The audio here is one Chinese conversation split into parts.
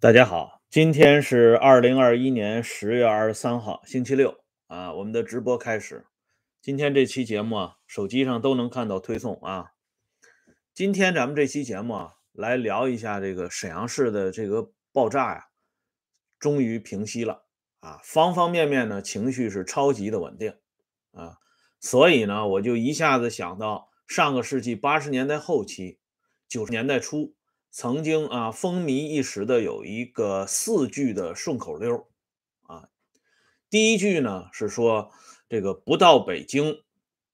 大家好，今天是二零二一年十月二十三号，星期六啊，我们的直播开始。今天这期节目啊，手机上都能看到推送啊。今天咱们这期节目啊，来聊一下这个沈阳市的这个爆炸呀，终于平息了啊，方方面面呢情绪是超级的稳定啊，所以呢，我就一下子想到上个世纪八十年代后期、九十年代初。曾经啊，风靡一时的有一个四句的顺口溜啊。第一句呢是说，这个不到北京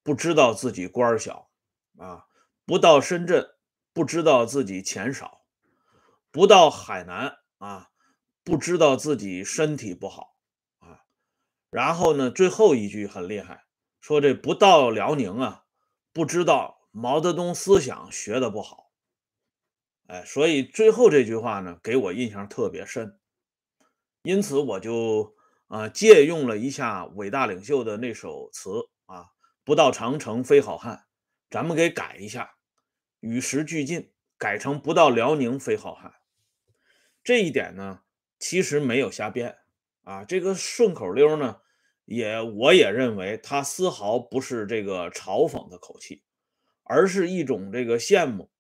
不知道自己官小啊，不到深圳不知道自己钱少，不到海南啊不知道自己身体不好啊。然后呢，最后一句很厉害，说这不到辽宁啊不知道毛泽东思想学的不好。哎，所以最后这句话呢，给我印象特别深，因此我就啊借用了一下伟大领袖的那首词啊，“不到长城非好汉”，咱们给改一下，与时俱进，改成“不到辽宁非好汉”。这一点呢，其实没有瞎编啊，这个顺口溜呢，也我也认为它丝毫不是这个嘲讽的口气，而是一种这个羡慕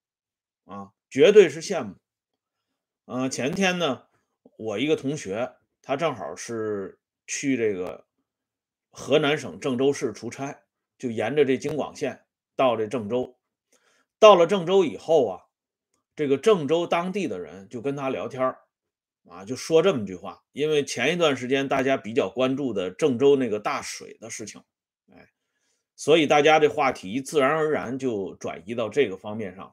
啊。绝对是羡慕，嗯，前天呢，我一个同学，他正好是去这个河南省郑州市出差，就沿着这京广线到这郑州。到了郑州以后啊，这个郑州当地的人就跟他聊天啊，就说这么句话，因为前一段时间大家比较关注的郑州那个大水的事情，哎，所以大家这话题自然而然就转移到这个方面上了。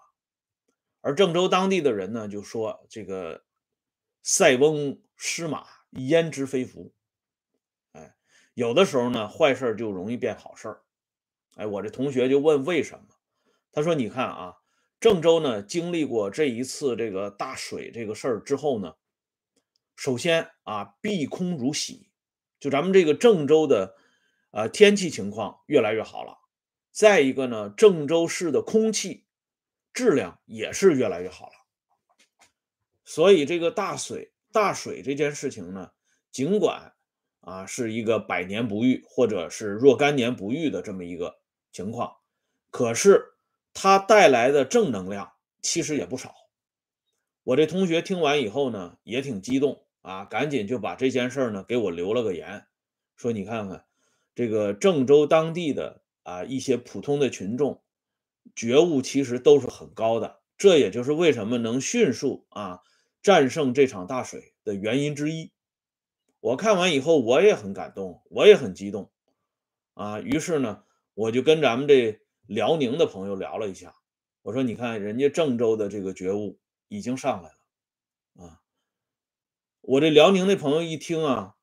而郑州当地的人呢，就说这个“塞翁失马，焉知非福”。哎，有的时候呢，坏事就容易变好事儿。哎，我这同学就问为什么？他说：“你看啊，郑州呢经历过这一次这个大水这个事儿之后呢，首先啊，碧空如洗，就咱们这个郑州的啊天气情况越来越好了。再一个呢，郑州市的空气。”质量也是越来越好了，所以这个大水大水这件事情呢，尽管啊是一个百年不遇或者是若干年不遇的这么一个情况，可是它带来的正能量其实也不少。我这同学听完以后呢，也挺激动啊，赶紧就把这件事呢给我留了个言，说你看看这个郑州当地的啊一些普通的群众。觉悟其实都是很高的，这也就是为什么能迅速啊战胜这场大水的原因之一。我看完以后，我也很感动，我也很激动啊。于是呢，我就跟咱们这辽宁的朋友聊了一下，我说：“你看，人家郑州的这个觉悟已经上来了啊。”我这辽宁的朋友一听啊，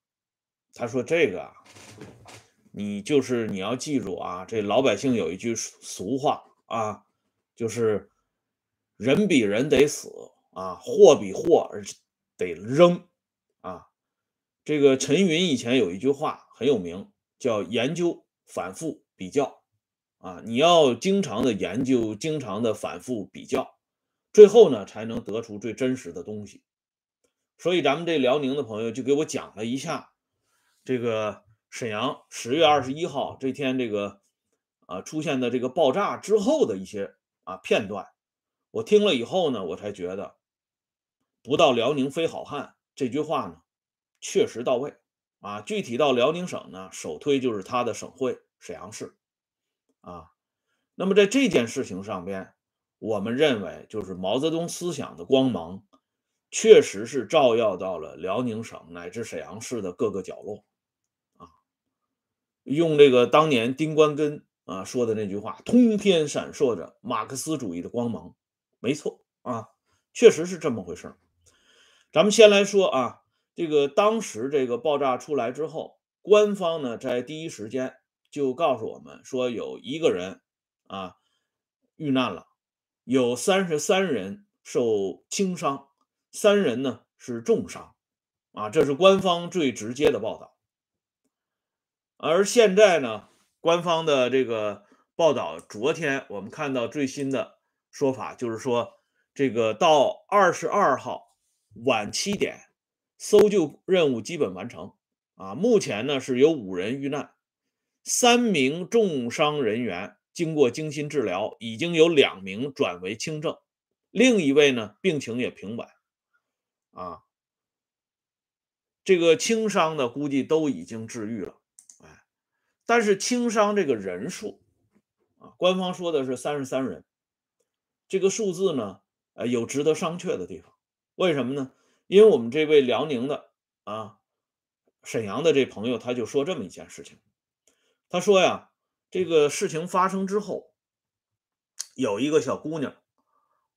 他说：“这个啊，你就是你要记住啊，这老百姓有一句俗话。”啊，就是人比人得死啊，货比货而得扔啊。这个陈云以前有一句话很有名，叫研究反复比较啊。你要经常的研究，经常的反复比较，最后呢才能得出最真实的东西。所以咱们这辽宁的朋友就给我讲了一下这个沈阳十月二十一号这天这个。啊，出现的这个爆炸之后的一些啊片段，我听了以后呢，我才觉得“不到辽宁非好汉”这句话呢，确实到位啊。具体到辽宁省呢，首推就是他的省会沈阳市啊。那么在这件事情上边，我们认为就是毛泽东思想的光芒，确实是照耀到了辽宁省乃至沈阳市的各个角落啊。用这个当年丁关根。啊，说的那句话，通天闪烁着马克思主义的光芒，没错啊，确实是这么回事咱们先来说啊，这个当时这个爆炸出来之后，官方呢在第一时间就告诉我们说，有一个人啊遇难了，有三十三人受轻伤，三人呢是重伤，啊，这是官方最直接的报道。而现在呢？官方的这个报道，昨天我们看到最新的说法，就是说这个到二十二号晚七点，搜救任务基本完成。啊，目前呢是有五人遇难，三名重伤人员经过精心治疗，已经有两名转为轻症，另一位呢病情也平稳。啊，这个轻伤的估计都已经治愈了。但是轻伤这个人数啊，官方说的是三十三人，这个数字呢，呃，有值得商榷的地方。为什么呢？因为我们这位辽宁的啊。沈阳的这朋友他就说这么一件事情，他说呀，这个事情发生之后，有一个小姑娘，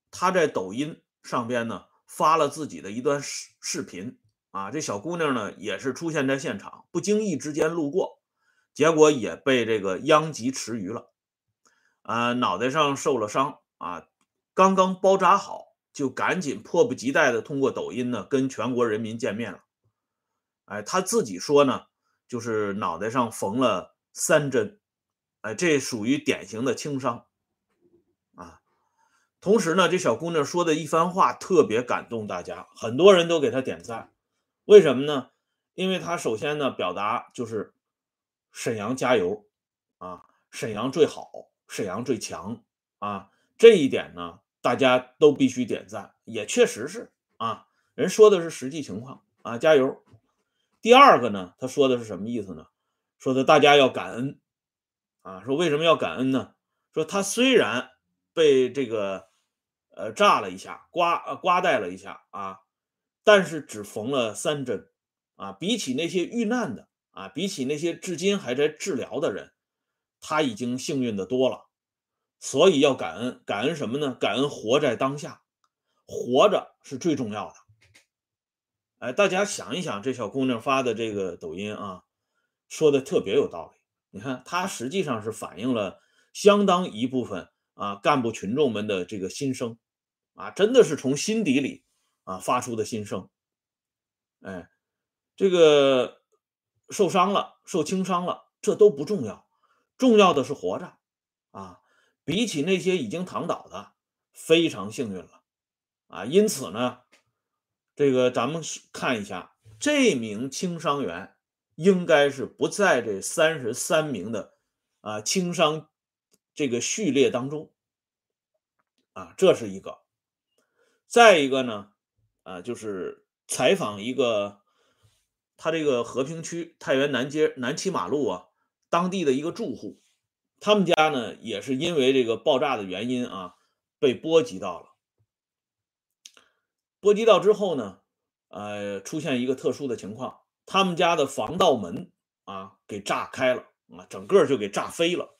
她在抖音上边呢发了自己的一段视视频啊，这小姑娘呢也是出现在现场，不经意之间路过，结果也被这个殃及池鱼了，啊，脑袋上受了伤啊，刚刚包扎好，就赶紧迫不及待的通过抖音呢跟全国人民见面了。哎，他自己说呢，就是脑袋上缝了三针，哎，这属于典型的轻伤啊。同时呢，这小姑娘说的一番话特别感动大家，很多人都给她点赞。为什么呢？因为她首先呢，表达就是沈阳加油啊，沈阳最好，沈阳最强啊，这一点呢，大家都必须点赞，也确实是啊，人说的是实际情况啊，加油。第二个呢，他说的是什么意思呢？说的大家要感恩啊。说为什么要感恩呢？说他虽然被这个呃炸了一下，刮呃刮带了一下啊，但是只缝了三针啊。比起那些遇难的啊，比起那些至今还在治疗的人，他已经幸运的多了。所以要感恩，感恩什么呢？感恩活在当下，活着是最重要的。哎，大家想一想，这小姑娘发的这个抖音啊，说的特别有道理。你看，她实际上是反映了相当一部分啊干部群众们的这个心声啊，真的是从心底里啊发出的心声。哎，这个受伤了，受轻伤了，这都不重要，重要的是活着啊。比起那些已经躺倒的，非常幸运了啊。因此呢。这个咱们看一下，这名轻伤员应该是不在这三十三名的啊轻伤这个序列当中啊，这是一个。再一个呢，啊，就是采访一个他这个和平区太原南街南七马路啊当地的一个住户，他们家呢也是因为这个爆炸的原因啊被波及到了。波及到之后呢，呃，出现一个特殊的情况，他们家的防盗门啊给炸开了啊，整个就给炸飞了。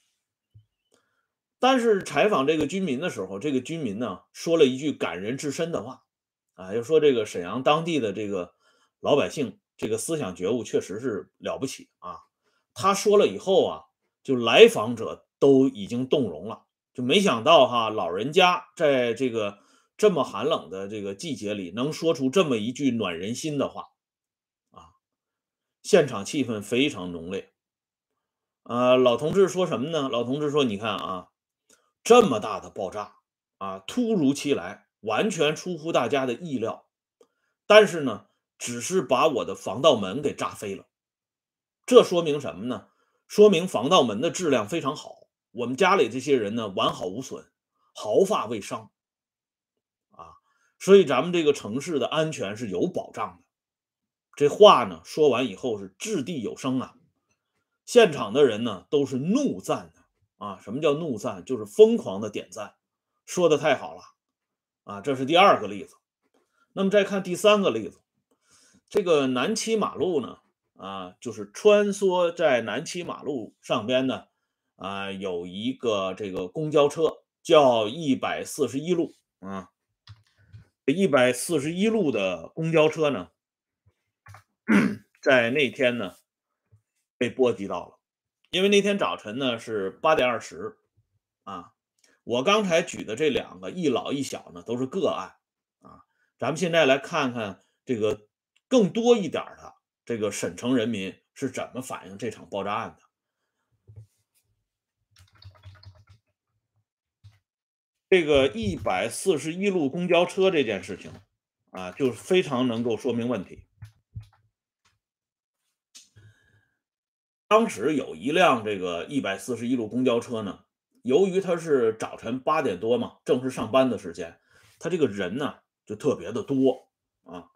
但是采访这个居民的时候，这个居民呢说了一句感人至深的话啊，就说这个沈阳当地的这个老百姓这个思想觉悟确实是了不起啊。他说了以后啊，就来访者都已经动容了，就没想到哈，老人家在这个。这么寒冷的这个季节里，能说出这么一句暖人心的话，啊，现场气氛非常浓烈。呃，老同志说什么呢？老同志说：“你看啊，这么大的爆炸啊，突如其来，完全出乎大家的意料。但是呢，只是把我的防盗门给炸飞了。这说明什么呢？说明防盗门的质量非常好。我们家里这些人呢，完好无损，毫发未伤。”啊所以咱们这个城市的安全是有保障的。这话呢说完以后是掷地有声啊，现场的人呢都是怒赞的啊。什么叫怒赞？就是疯狂的点赞，说的太好了啊。这是第二个例子。那么再看第三个例子，这个南七马路呢啊，就是穿梭在南七马路上边呢啊，有一个这个公交车叫一百四十一路啊。一百四十一路的公交车呢，在那天呢被波及到了，因为那天早晨呢是八点二十啊。我刚才举的这两个一老一小呢都是个案啊，咱们现在来看看这个更多一点的这个沈城人民是怎么反映这场爆炸案的。这个一百四十一路公交车这件事情，啊，就非常能够说明问题。当时有一辆这个一百四十一路公交车呢，由于它是早晨八点多嘛，正是上班的时间，它这个人呢就特别的多啊，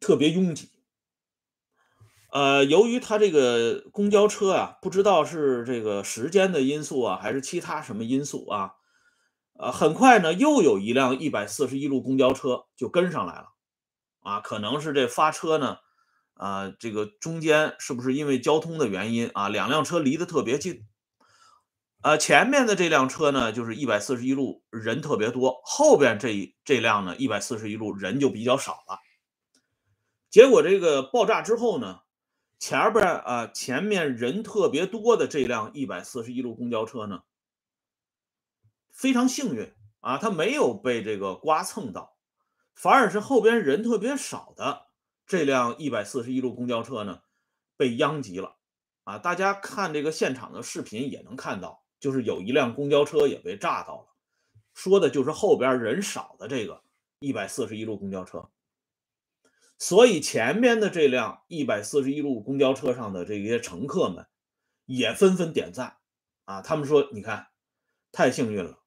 特别拥挤。呃，由于它这个公交车啊，不知道是这个时间的因素啊，还是其他什么因素啊，呃，很快呢，又有一辆一百四十一路公交车就跟上来了，啊，可能是这发车呢，啊，这个中间是不是因为交通的原因啊，两辆车离得特别近，呃，前面的这辆车呢，就是一百四十一路人特别多，后边这这辆呢，一百四十一路人就比较少了，结果这个爆炸之后呢。前边啊，前面人特别多的这辆一百四十一路公交车呢，非常幸运啊，它没有被这个刮蹭到，反而是后边人特别少的这辆一百四十一路公交车呢，被殃及了啊！大家看这个现场的视频也能看到，就是有一辆公交车也被炸到了，说的就是后边人少的这个一百四十一路公交车。所以前面的这辆一百四十一路公交车上的这些乘客们也纷纷点赞啊！他们说：“你看，太幸运了，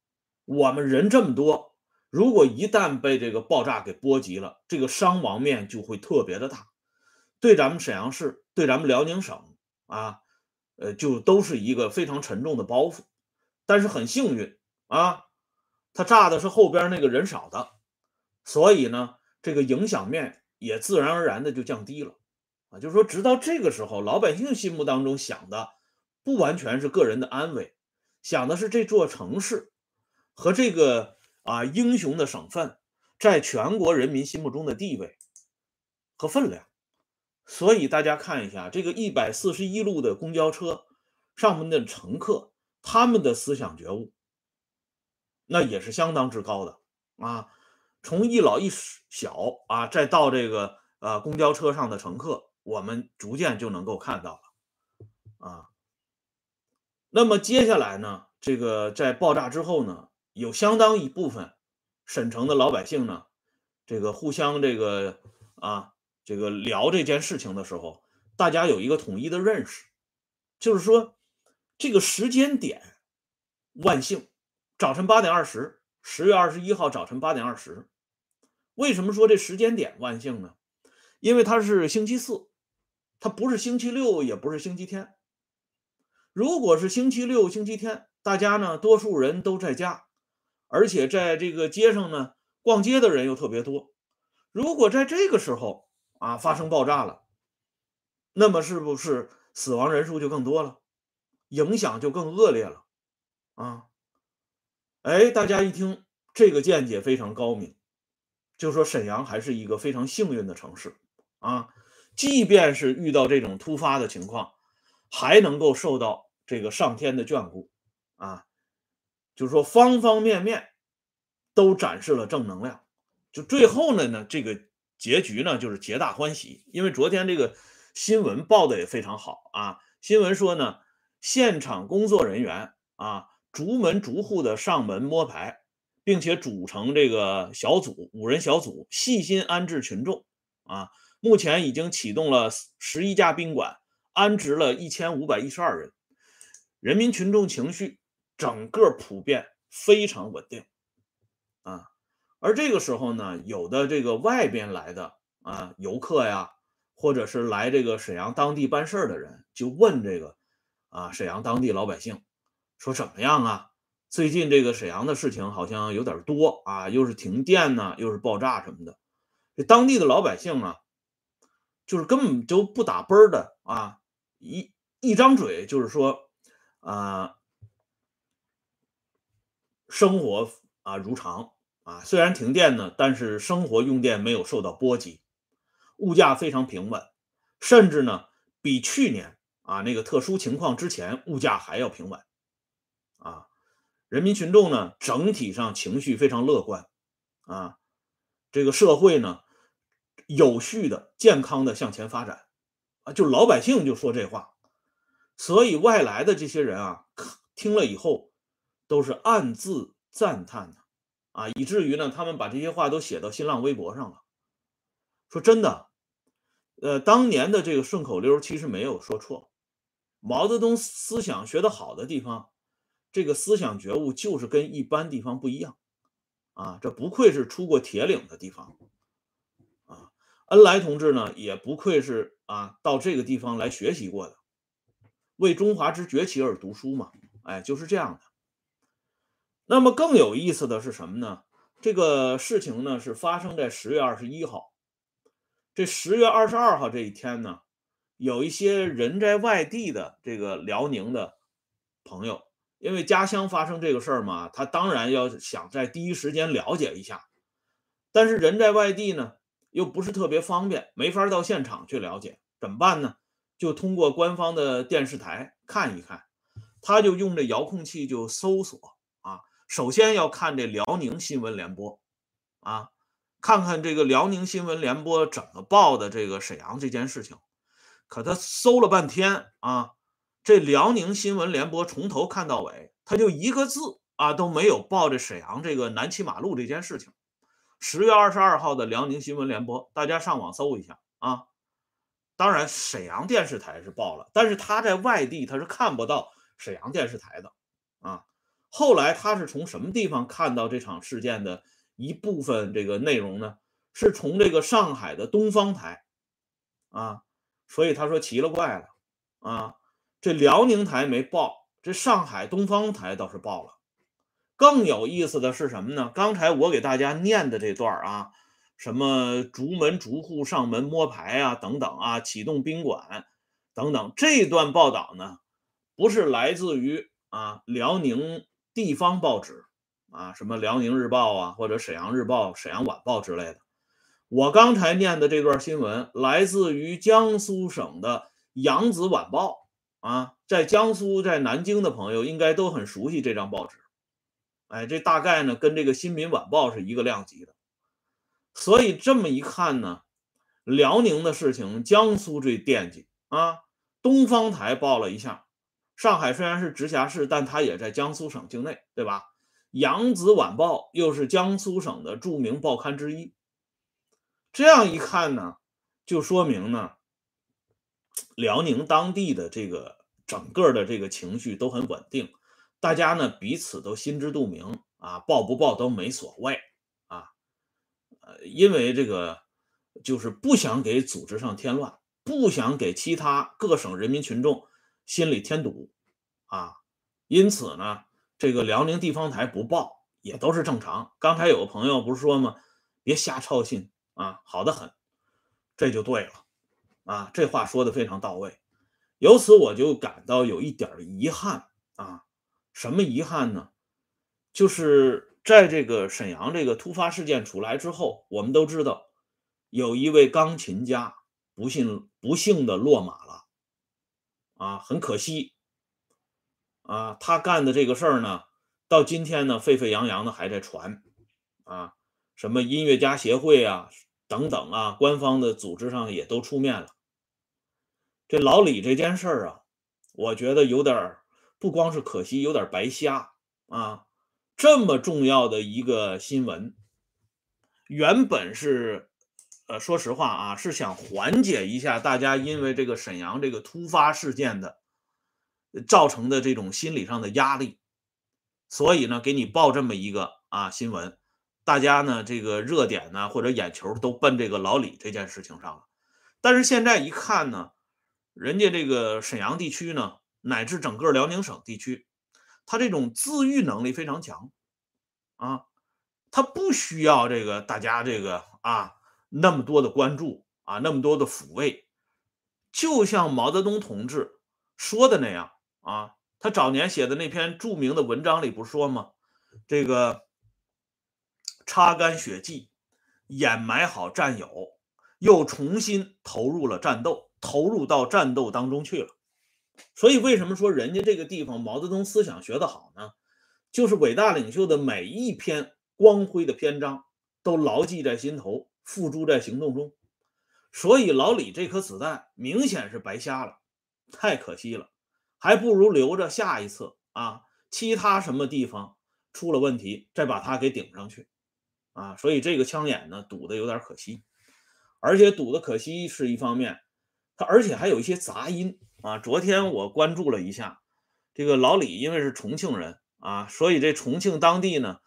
我们人这么多，如果一旦被这个爆炸给波及了，这个伤亡面就会特别的大，对咱们沈阳市，对咱们辽宁省啊，呃，就都是一个非常沉重的包袱。但是很幸运啊，他炸的是后边那个人少的，所以呢，这个影响面。”也自然而然的就降低了，啊，就是说，直到这个时候，老百姓心目当中想的不完全是个人的安危，想的是这座城市和这个啊英雄的省份在全国人民心目中的地位和分量。所以大家看一下这个一百四十一路的公交车上面的乘客，他们的思想觉悟那也是相当之高的啊。从一老一小啊，再到这个呃公交车上的乘客，我们逐渐就能够看到了啊。那么接下来呢，这个在爆炸之后呢，有相当一部分沈城的老百姓呢，这个互相这个啊这个聊这件事情的时候，大家有一个统一的认识，就是说这个时间点万幸，早晨八点二十，十月二十一号早晨八点二十。为什么说这时间点万幸呢？因为它是星期四，它不是星期六，也不是星期天。如果是星期六、星期天，大家呢多数人都在家，而且在这个街上呢逛街的人又特别多。如果在这个时候啊发生爆炸了，那么是不是死亡人数就更多了，影响就更恶劣了？啊，哎，大家一听这个见解非常高明。就说沈阳还是一个非常幸运的城市啊，即便是遇到这种突发的情况，还能够受到这个上天的眷顾啊，就是说方方面面都展示了正能量。就最后呢呢，这个结局呢就是皆大欢喜，因为昨天这个新闻报的也非常好啊。新闻说呢，现场工作人员啊，逐门逐户的上门摸排。并且组成这个小组，五人小组，细心安置群众。啊，目前已经启动了十一家宾馆，安置了一千五百一十二人。人民群众情绪整个普遍非常稳定。啊，而这个时候呢，有的这个外边来的啊游客呀，或者是来这个沈阳当地办事的人，就问这个啊沈阳当地老百姓说怎么样啊？最近这个沈阳的事情好像有点多啊，又是停电呢，又是爆炸什么的。这当地的老百姓啊，就是根本就不打啵的啊，一一张嘴就是说啊，生活啊如常啊，虽然停电呢，但是生活用电没有受到波及，物价非常平稳，甚至呢比去年啊那个特殊情况之前物价还要平稳啊。人民群众呢，整体上情绪非常乐观，啊，这个社会呢，有序的、健康的向前发展，啊，就老百姓就说这话，所以外来的这些人啊，听了以后都是暗自赞叹的，啊，以至于呢，他们把这些话都写到新浪微博上了。说真的，呃，当年的这个顺口溜其实没有说错，毛泽东思想学得好的地方，这个思想觉悟就是跟一般地方不一样啊，这不愧是出过铁岭的地方啊。恩来同志呢，也不愧是啊，到这个地方来学习过的，为中华之崛起而读书嘛，哎，就是这样的。那么更有意思的是什么呢？这个事情呢是发生在十月二十一号。这十月二十二号这一天呢，有一些人在外地的这个辽宁的朋友，因为家乡发生这个事儿嘛，他当然要想在第一时间了解一下。但是人在外地呢，又不是特别方便，没法到现场去了解，怎么办呢？就通过官方的电视台看一看，他就用这遥控器就搜索啊，首先要看这辽宁新闻联播啊。看看这个辽宁新闻联播怎么报的这个沈阳这件事情，可他搜了半天啊，这辽宁新闻联播从头看到尾，他就一个字啊都没有报这沈阳这个南七马路这件事情。十月二十二号的辽宁新闻联播，大家上网搜一下啊。当然，沈阳电视台是报了，但是他在外地他是看不到沈阳电视台的啊。后来他是从什么地方看到这场事件的？一部分这个内容呢，是从这个上海的东方台啊，所以他说奇了怪了啊，这辽宁台没报，这上海东方台倒是报了。更有意思的是什么呢？刚才我给大家念的这段啊，什么逐门逐户上门摸牌啊，等等啊，启动宾馆等等，这段报道呢，不是来自于啊辽宁地方报纸。啊，什么辽宁日报啊，或者沈阳日报、沈阳晚报之类的。我刚才念的这段新闻来自于江苏省的扬子晚报啊，在江苏、在南京的朋友应该都很熟悉这张报纸。哎，这大概呢跟这个新民晚报是一个量级的。所以这么一看呢，辽宁的事情江苏最惦记啊。东方台报了一下，上海虽然是直辖市，但它也在江苏省境内，对吧？扬子晚报又是江苏省的著名报刊之一，这样一看呢，就说明呢，辽宁当地的这个整个的这个情绪都很稳定，大家呢彼此都心知肚明啊，报不报都没所谓啊，呃，因为这个就是不想给组织上添乱，不想给其他各省人民群众心里添堵啊，因此呢。这个辽宁地方台不报也都是正常。刚才有个朋友不是说吗？别瞎抄信啊，好的很，这就对了啊。这话说的非常到位。由此我就感到有一点遗憾啊。什么遗憾呢？就是在这个沈阳这个突发事件出来之后，我们都知道有一位钢琴家不幸不幸的落马了啊，很可惜。啊，他干的这个事儿呢，到今天呢，沸沸扬扬的还在传，啊，什么音乐家协会啊，等等啊，官方的组织上也都出面了。这老李这件事儿啊，我觉得有点不光是可惜，有点白瞎啊。这么重要的一个新闻，原本是，呃，说实话啊，是想缓解一下大家因为这个沈阳这个突发事件的。造成的这种心理上的压力，所以呢，给你报这么一个啊新闻，大家呢这个热点呢或者眼球都奔这个老李这件事情上了。但是现在一看呢，人家这个沈阳地区呢，乃至整个辽宁省地区，他这种自愈能力非常强啊，他不需要这个大家这个啊那么多的关注啊，那么多的抚慰，就像毛泽东同志说的那样。啊，他早年写的那篇著名的文章里不说吗？这个擦干血迹，掩埋好战友，又重新投入了战斗，投入到战斗当中去了。所以，为什么说人家这个地方毛泽东思想学得好呢？就是伟大领袖的每一篇光辉的篇章都牢记在心头，付诸在行动中。所以，老李这颗子弹明显是白瞎了，太可惜了。还不如留着下一次啊！其他什么地方出了问题，再把它给顶上去，啊，所以这个枪眼呢堵的有点可惜，而且堵的可惜是一方面，他而且还有一些杂音啊。昨天我关注了一下，这个老李因为是重庆人啊，所以这重庆当地呢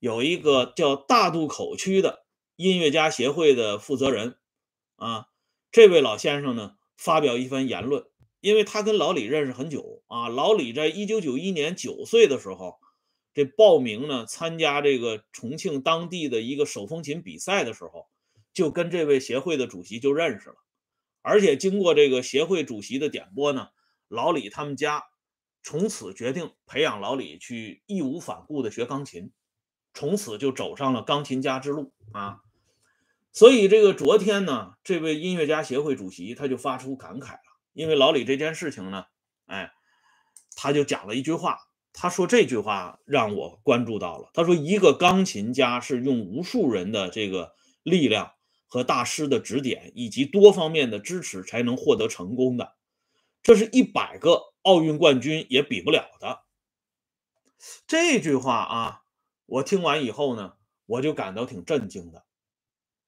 有一个叫大渡口区的音乐家协会的负责人啊，这位老先生呢发表一番言论，因为他跟老李认识很久啊，老李在一九九一年九岁的时候。这报名呢，参加这个重庆当地的一个手风琴比赛的时候，就跟这位协会的主席就认识了，而且经过这个协会主席的点拨呢，老李他们家从此决定培养老李去义无反顾的学钢琴，从此就走上了钢琴家之路啊。所以这个昨天呢，这位音乐家协会主席他就发出感慨了，因为老李这件事情呢，哎，他就讲了一句话。他说这句话让我关注到了。他说，一个钢琴家是用无数人的这个力量和大师的指点以及多方面的支持才能获得成功的，这是一百个奥运冠军也比不了的。这句话啊，我听完以后呢，我就感到挺震惊的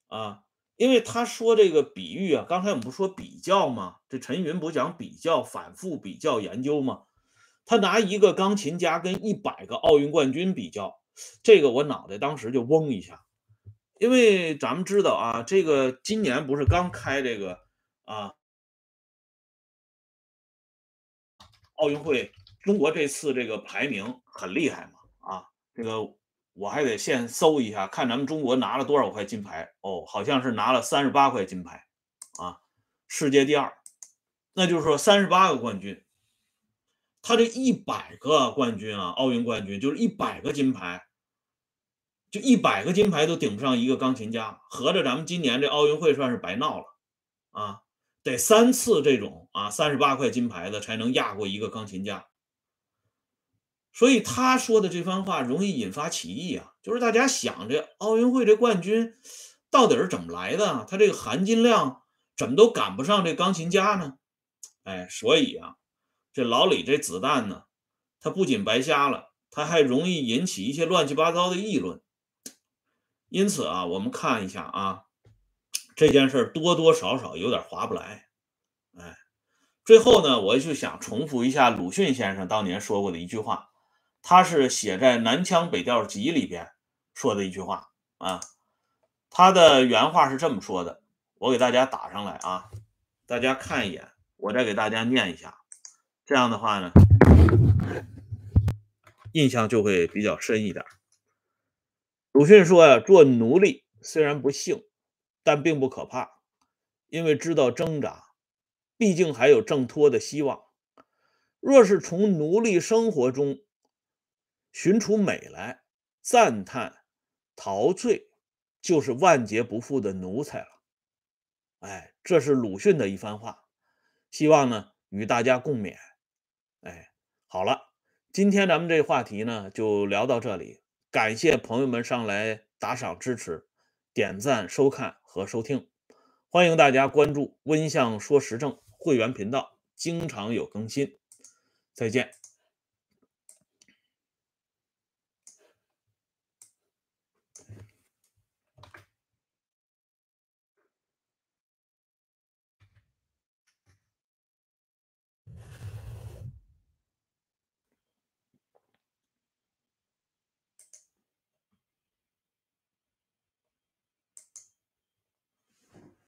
啊，因为他说这个比喻啊，刚才我们不说比较吗？这陈云不讲比较，反复比较研究吗？他拿一个钢琴家跟一百个奥运冠军比较，这个我脑袋当时就嗡一下，因为咱们知道啊，这个今年不是刚开这个啊奥运会，中国这次这个排名很厉害嘛啊，这个我还得现搜一下，看咱们中国拿了多少块金牌哦，好像是拿了三十八块金牌啊，世界第二，那就是说三十八个冠军。他这一百个冠军啊，奥运冠军就是一百个金牌，就一百个金牌都顶不上一个钢琴家，合着咱们今年这奥运会算是白闹了啊！得三次这种啊三十八块金牌的才能压过一个钢琴家，所以他说的这番话容易引发歧义啊，就是大家想这奥运会这冠军到底是怎么来的？他这个含金量怎么都赶不上这钢琴家呢？哎，所以啊。这老李这子弹呢，他不仅白瞎了，他还容易引起一些乱七八糟的议论。因此啊，我们看一下啊，这件事多多少少有点划不来。哎，最后呢，我就想重复一下鲁迅先生当年说过的一句话，他是写在《南腔北调集》里边说的一句话啊。他的原话是这么说的，我给大家打上来啊，大家看一眼，我再给大家念一下。这样的话呢，印象就会比较深一点。鲁迅说呀：“做奴隶虽然不幸，但并不可怕，因为知道挣扎，毕竟还有挣脱的希望。若是从奴隶生活中寻出美来，赞叹陶醉，就是万劫不复的奴才了。”哎，这是鲁迅的一番话，希望呢与大家共勉。哎，好了，今天咱们这话题呢就聊到这里。感谢朋友们上来打赏支持、点赞、收看和收听，欢迎大家关注“温相说时政”会员频道，经常有更新。再见。